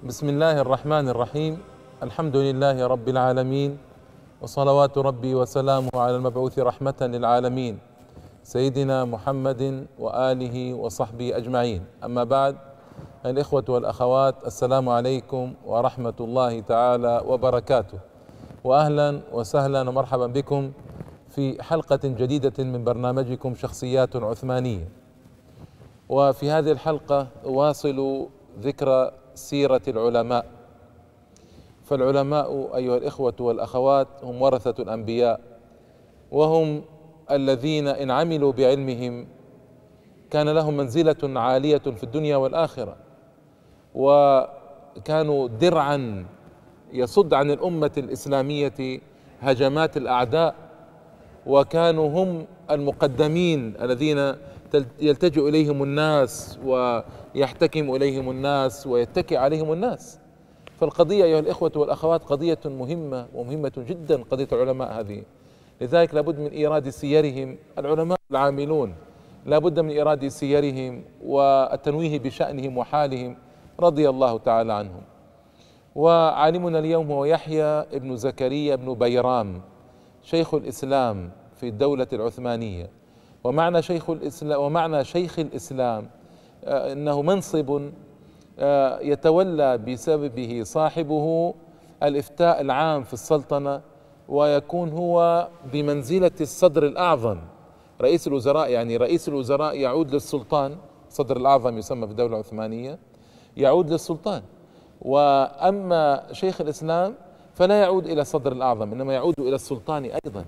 بسم الله الرحمن الرحيم الحمد لله رب العالمين وصلوات ربي وسلامه على المبعوث رحمة للعالمين سيدنا محمد وآله وصحبه أجمعين أما بعد الإخوة والأخوات السلام عليكم ورحمة الله تعالى وبركاته وأهلا وسهلا ومرحبا بكم في حلقة جديدة من برنامجكم شخصيات عثمانية وفي هذه الحلقة أواصل ذكر سيرة العلماء. فالعلماء أيها الإخوة والأخوات هم ورثة الأنبياء وهم الذين إن عملوا بعلمهم كان لهم منزلة عالية في الدنيا والآخرة وكانوا درعا يصد عن الأمة الإسلامية هجمات الأعداء وكانوا هم المقدمين الذين يلتجئ إليهم الناس ويحتكم إليهم الناس ويتكئ عليهم الناس. فالقضية أيها الإخوة والأخوات قضية مهمة ومهمة جدا قضية العلماء هذه. لذلك لابد من إيراد سيرهم العلماء العاملون. لابد من إيراد سيرهم والتنويه بشأنهم وحالهم رضي الله تعالى عنهم. وعالمنا اليوم هو يحيى ابن زكريا بن بيرام شيخ الإسلام في الدولة العثمانية. ومعنى شيخ الإسلام ومعنى شيخ الإسلام أنه منصب آه، يتولى بسببه صاحبه الإفتاء العام في السلطنة ويكون هو بمنزلة الصدر الأعظم. رئيس الوزراء يعني رئيس الوزراء يعود للسلطان الصدر الأعظم يسمى في الدولة العثمانية يعود للسلطان. وأما شيخ الإسلام فلا يعود إلى الصدر الأعظم إنما يعود إلى السلطان أيضا.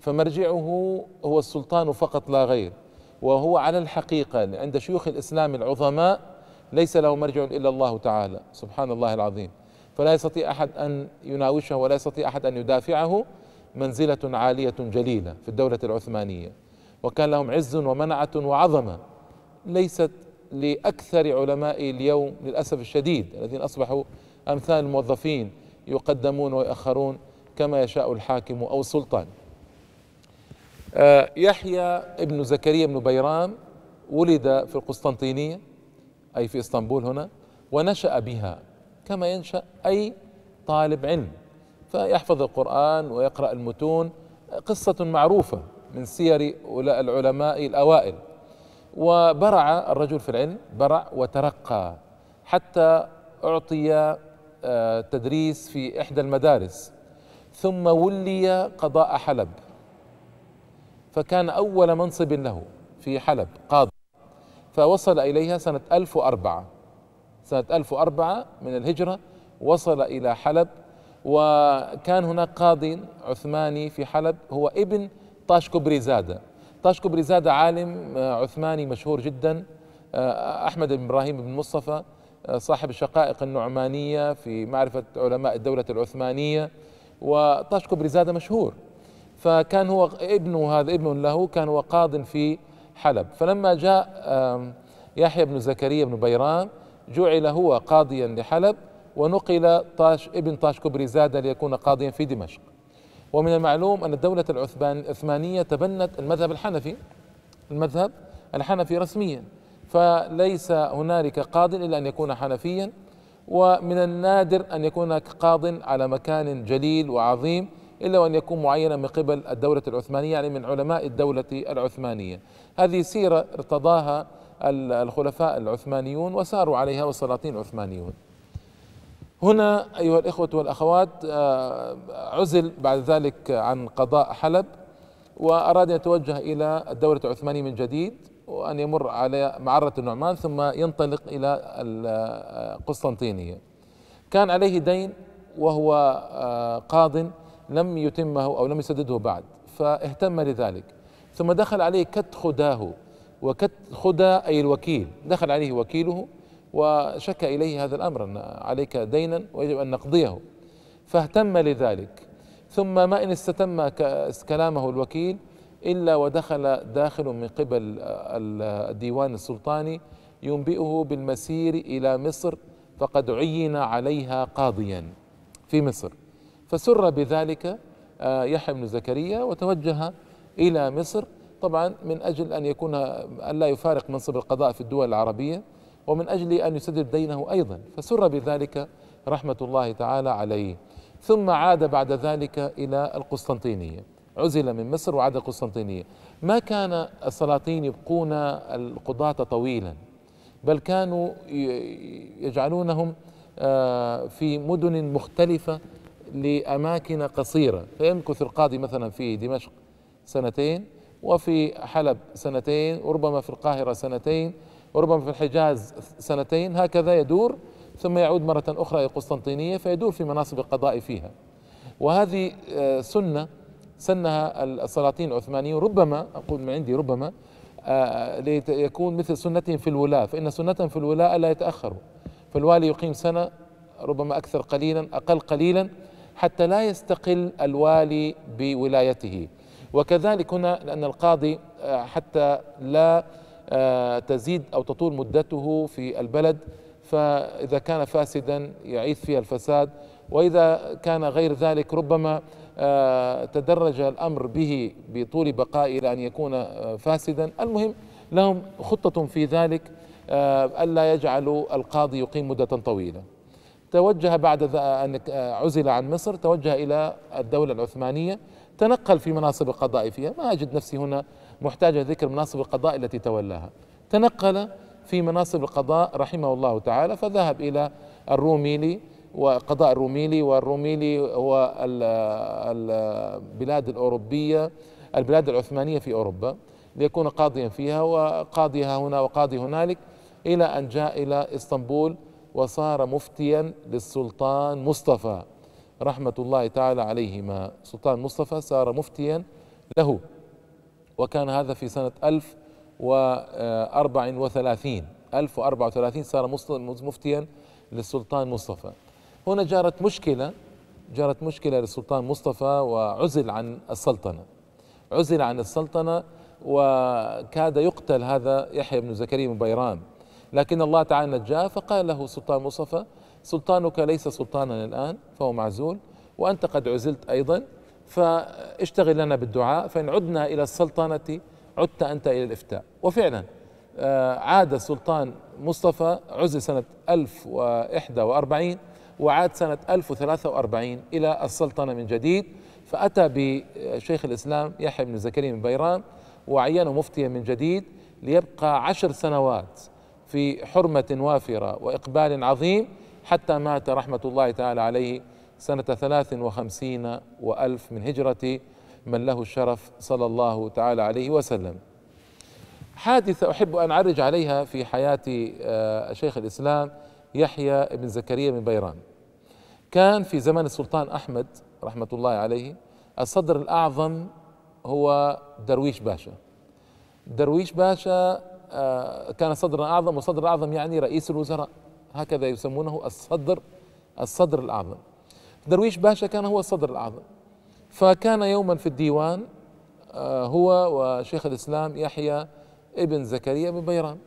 فمرجعه هو السلطان فقط لا غير وهو على الحقيقة عند شيوخ الإسلام العظماء ليس له مرجع إلا الله تعالى سبحان الله العظيم. فلا يستطيع أحد أن يناوشه ولا يستطيع أحد أن يدافعه منزلة عالية جليلة في الدولة العثمانية. وكان لهم عز ومنعة وعظمة ليست لأكثر علماء اليوم للأسف الشديد الذين أصبحوا أمثال الموظفين يقدمون ويؤخرون كما يشاء الحاكم أو السلطان. يحيى ابن زكريا بن بيرام ولد في القسطنطينية أي في إسطنبول هنا ونشأ بها كما ينشأ أي طالب علم. فيحفظ القرآن ويقرأ المتون قصة معروفة من سير العلماء الأوائل. وبرع الرجل في العلم برع وترقى حتى أعطي آه، تدريس في إحدى المدارس. ثم ولي قضاء حلب. فكان أول منصب له في حلب قاضي فوصل إليها سنة 1004 سنة 1004 من الهجرة وصل إلى حلب وكان هناك قاضي عثماني في حلب هو ابن طاشكوبري زادة. طاشكوبري زادة عالم عثماني مشهور جدا. أحمد بن إبراهيم بن مصطفى صاحب الشقائق النعمانية في معرفة علماء الدولة العثمانية. وطاشكوبري زادة مشهور. فكان هو ابنه هذا ابن له كان هو قاض في حلب. فلما جاء يحيى بن زكريا بن بيرام جعل هو قاضيا لحلب ونقل طاش ابن طاش كبري زاد ليكون قاضيا في دمشق. ومن المعلوم أن الدولة العثمانية تبنت المذهب الحنفي المذهب الحنفي رسميا. فليس هنالك قاض إلا أن يكون حنفيا ومن النادر أن يكون قاض على مكان جليل وعظيم إلا وأن يكون معينا من قبل الدولة العثمانية يعني من علماء الدولة العثمانية. هذه سيرة ارتضاها الخلفاء العثمانيون وساروا عليها والسلاطين العثمانيون. هنا أيها الإخوة والأخوات آه، عزل بعد ذلك عن قضاء حلب وأراد أن يتوجه إلى الدولة العثمانية من جديد وأن يمر على معرة النعمان ثم ينطلق إلى القسطنطينية كان عليه دين وهو آه، قاض لم يتمه أو لم يسدده بعد فاهتم لذلك. ثم دخل عليه كت خداه وكت خدا أي الوكيل. دخل عليه وكيله وشكى إليه هذا الأمر أن عليك دينا ويجب أن نقضيه. فاهتم لذلك. ثم ما إن استتم كلامه الوكيل إلا ودخل داخل من قبل الديوان السلطاني ينبئه بالمسير إلى مصر فقد عين عليها قاضيا في مصر. فسر بذلك آه، يحيى بن زكريا وتوجه إلى مصر. طبعا من أجل أن يكون أن لا يفارق منصب القضاء في الدول العربية ومن أجل أن يسدد دينه أيضا. فسر بذلك رحمة الله تعالى عليه. ثم عاد بعد ذلك إلى القسطنطينية. عزل من مصر وعاد القسطنطينية. ما كان السلاطين يبقون القضاة طويلا بل كانوا يجعلونهم آه، في مدن مختلفة لأماكن قصيرة. فيمكث القاضي مثلا في دمشق سنتين وفي حلب سنتين وربما في القاهرة سنتين وربما في الحجاز سنتين هكذا يدور ثم يعود مرة أخرى إلى القسطنطينية فيدور في مناصب القضاء فيها. وهذه آه، سنة سنها السلاطين العثمانيون ربما أقول من عندي ربما آه، ليكون مثل سنتهم في الولاة فإن سنتهم في الولاة ألا يتأخروا. فالوالي يقيم سنة ربما أكثر قليلا أقل قليلا حتى لا يستقل الوالي بولايته. وكذلك هنا لأن القاضي آه، حتى لا آه، تزيد أو تطول مدته في البلد فإذا كان فاسدا يعيث فيها الفساد. وإذا كان غير ذلك ربما آه، تدرج الأمر به بطول بقائه إلى أن يكون فاسدا. المهم لهم خطة في ذلك ألا يجعلوا القاضي يقيم مدة طويلة. توجه بعد أن عزل عن مصر توجه إلى الدولة العثمانية تنقل في مناصب القضاء فيها. ما أجد نفسي هنا محتاج ذكر مناصب القضاء التي تولاها. تنقل في مناصب القضاء رحمه الله تعالى فذهب إلى الروميلي وقضاء الروميلي والروميلي هو البلاد الأوروبية البلاد العثمانية في أوروبا ليكون قاضيا فيها وقاضيها هنا وقاضي هنالك إلى أن جاء إلى إسطنبول وصار مفتيا للسلطان مصطفى رحمة الله تعالى عليهما. سلطان مصطفى صار مفتيا له وكان هذا في سنة 1034 1034 صار مفتيا للسلطان مصطفى. هنا جرت مشكلة جرت مشكلة للسلطان مصطفى وعزل عن السلطنة. عزل عن السلطنة وكاد يقتل هذا يحيى بن زكريا بن بيرام. لكن الله تعالى نجاه فقال له سلطان مصطفى سلطانك ليس سلطانا الآن فهو معزول وأنت قد عزلت أيضا فاشتغل لنا بالدعاء فإن عدنا إلى السلطنة عدت أنت إلى الإفتاء. وفعلا آه، عاد السلطان مصطفى عزل سنة 1041 وعاد سنة 1043 إلى السلطنة من جديد. فأتى بشيخ الإسلام يحيى بن زكريا بن بيرام وعينه مفتيا من جديد ليبقى عشر سنوات في حرمة وافرة وإقبال عظيم حتى مات رحمة الله تعالى عليه سنة ثلاث وخمسين وألف من هجرة من له الشرف صلى الله تعالى عليه وسلم. حادثة أحب أن أعرج عليها في حياة آه، شيخ الإسلام يحيى بن زكريا بن بيران. كان في زمن السلطان أحمد رحمة الله عليه الصدر الأعظم هو درويش باشا. درويش باشا كان صدرا أعظم وصدر أعظم يعني رئيس الوزراء هكذا يسمونه الصدر الصدر الأعظم. درويش باشا كان هو الصدر الأعظم. فكان يوما في الديوان آه، هو وشيخ الإسلام يحيى ابن زكريا بن بيران.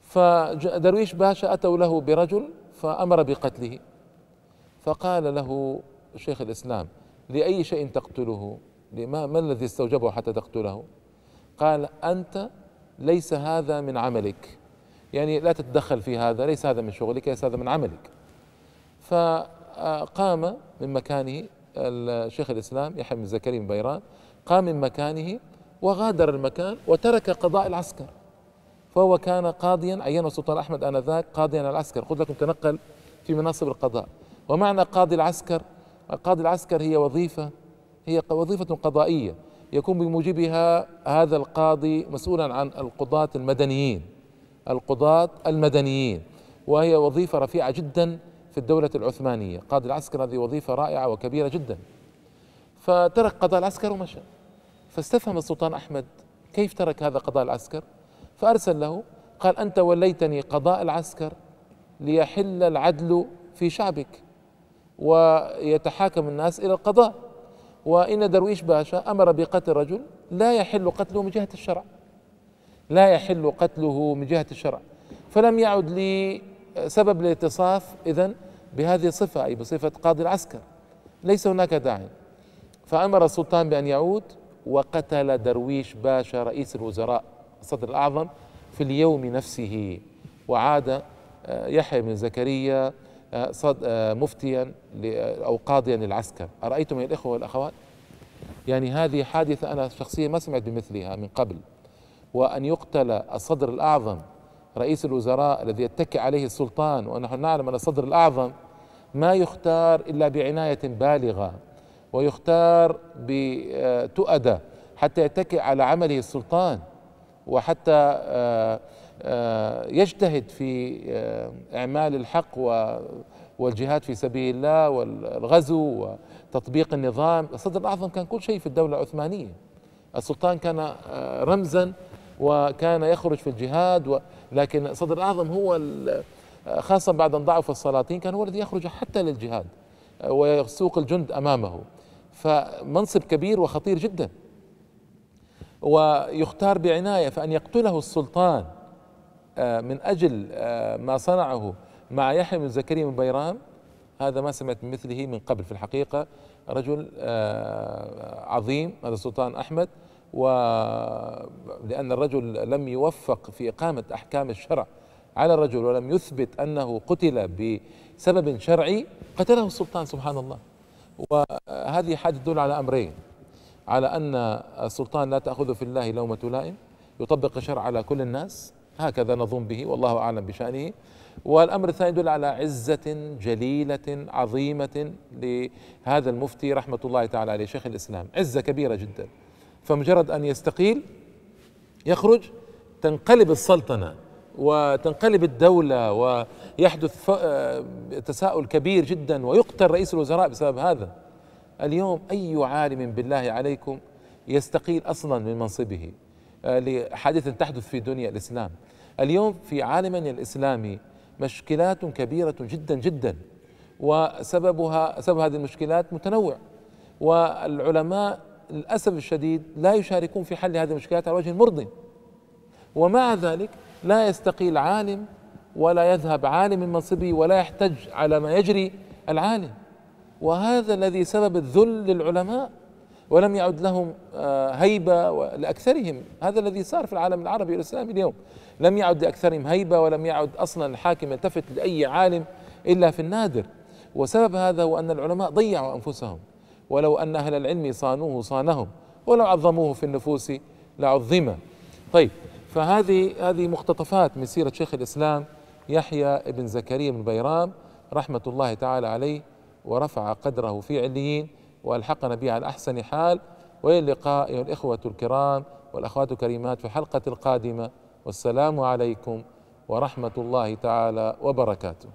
فدرويش باشا أتوا له برجل فأمر بقتله. فقال له شيخ الإسلام لأي شيء تقتله؟ لما ما الذي استوجبه حتى تقتله؟ قال أنت ليس هذا من عملك. يعني لا تتدخل في هذا ليس هذا من شغلك ليس هذا من عملك. فقام من مكانه الشيخ الإسلام يحيى بن زكريا بيران قام من مكانه وغادر المكان وترك قضاء العسكر. فهو كان قاضيا عينه السلطان أحمد آنذاك قاضيا العسكر. قلت لكم تنقل في مناصب القضاء. ومعنى قاضي العسكر قاضي العسكر هي وظيفة هي وظيفة قضائية. يكون بموجبها هذا القاضي مسؤولا عن القضاة المدنيين القضاة المدنيين وهي وظيفة رفيعة جدا في الدولة العثمانية. قاضي العسكر هذه وظيفة رائعة وكبيرة جدا. فترك قضاء العسكر ومشى. فاستفهم السلطان أحمد كيف ترك هذا قضاء العسكر فأرسل له قال أنت وليتني قضاء العسكر ليحل العدل في شعبك ويتحاكم الناس إلى القضاء. وإن درويش باشا أمر بقتل رجل لا يحل قتله من جهة الشرع. لا يحل قتله من جهة الشرع. فلم يعد لي سبب للاتصاف إذن بهذه الصفة أي بصفة قاضي العسكر. ليس هناك داعي. فأمر السلطان بأن يعود وقتل درويش باشا رئيس الوزراء الصدر الأعظم في اليوم نفسه. وعاد يحيى بن زكريا مفتيا أو قاضيا للعسكر. أرأيتم يا الإخوة والأخوات؟ يعني هذه حادثة أنا شخصيا ما سمعت بمثلها من قبل. وأن يقتل الصدر الأعظم رئيس الوزراء الذي يتكئ عليه السلطان ونحن نعلم أن الصدر الأعظم ما يختار إلا بعناية بالغة ويختار بتؤدة حتى يتكئ على عمله السلطان وحتى آه، آه، يجتهد في آه، إعمال الحق والجهاد في سبيل الله والغزو وتطبيق النظام. الصدر الأعظم كان كل شيء في الدولة العثمانية. السلطان كان رمزا وكان يخرج في الجهاد لكن الصدر الأعظم هو خاصة بعد أن ضعف السلاطين كان هو الذي يخرج حتى للجهاد ويسوق الجند أمامه. فمنصب كبير وخطير جدا. ويختار بعناية فأن يقتله السلطان آه، من أجل آه، ما صنعه مع يحيى بن زكريا بن بيرام هذا ما سمعت من مثله من قبل في الحقيقة. رجل آه، عظيم هذا السلطان أحمد ولأن الرجل لم يوفق في إقامة أحكام الشرع على الرجل ولم يثبت أنه قتل بسبب شرعي قتله السلطان سبحان الله. وهذه حاجة تدل على أمرين. على أن السلطان لا تأخذ في الله لومة لائم يطبق الشرع على كل الناس. هكذا نظن به والله أعلم بشأنه. والأمر الثاني يدل على عزة جليلة عظيمة لهذا المفتي رحمة الله تعالى عليه شيخ الإسلام. عزة كبيرة جدا. فمجرد أن يستقيل يخرج تنقلب السلطنة وتنقلب الدولة ويحدث تساؤل كبير جدا ويقتل رئيس الوزراء بسبب هذا. اليوم أي عالم بالله عليكم يستقيل أصلا من منصبه آه، لحادثة تحدث في دنيا الإسلام. اليوم في عالمنا الإسلامي مشكلات كبيرة جدا جدا وسببها سبب هذه المشكلات متنوع والعلماء للأسف الشديد لا يشاركون في حل هذه المشكلات على وجه مرضي ومع ذلك لا يستقيل عالم ولا يذهب عالم من منصبه ولا يحتج على ما يجري العالم. وهذا الذي سبب الذل للعلماء ولم يعد لهم آه، هيبة لأكثرهم. هذا الذي صار في العالم العربي والإسلامي اليوم. لم يعد لأكثرهم هيبة ولم يعد أصلا الحاكم يلتفت لأي عالم إلا في النادر. وسبب هذا هو أن العلماء ضيعوا أنفسهم. ولو أن أهل العلم صانوه صانهم ولو عظموه في النفوس لعظم طيب فهذه هذه مقتطفات من سيرة شيخ الإسلام يحيى بن زكريا بن بيرام رحمة الله تعالى عليه ورفع قدره في عليين. وألحقنا به على أحسن حال. وإلى اللقاء أيها الإخوة الكرام والأخوات الكريمات في الحلقة القادمة. والسلام عليكم ورحمة الله تعالى وبركاته.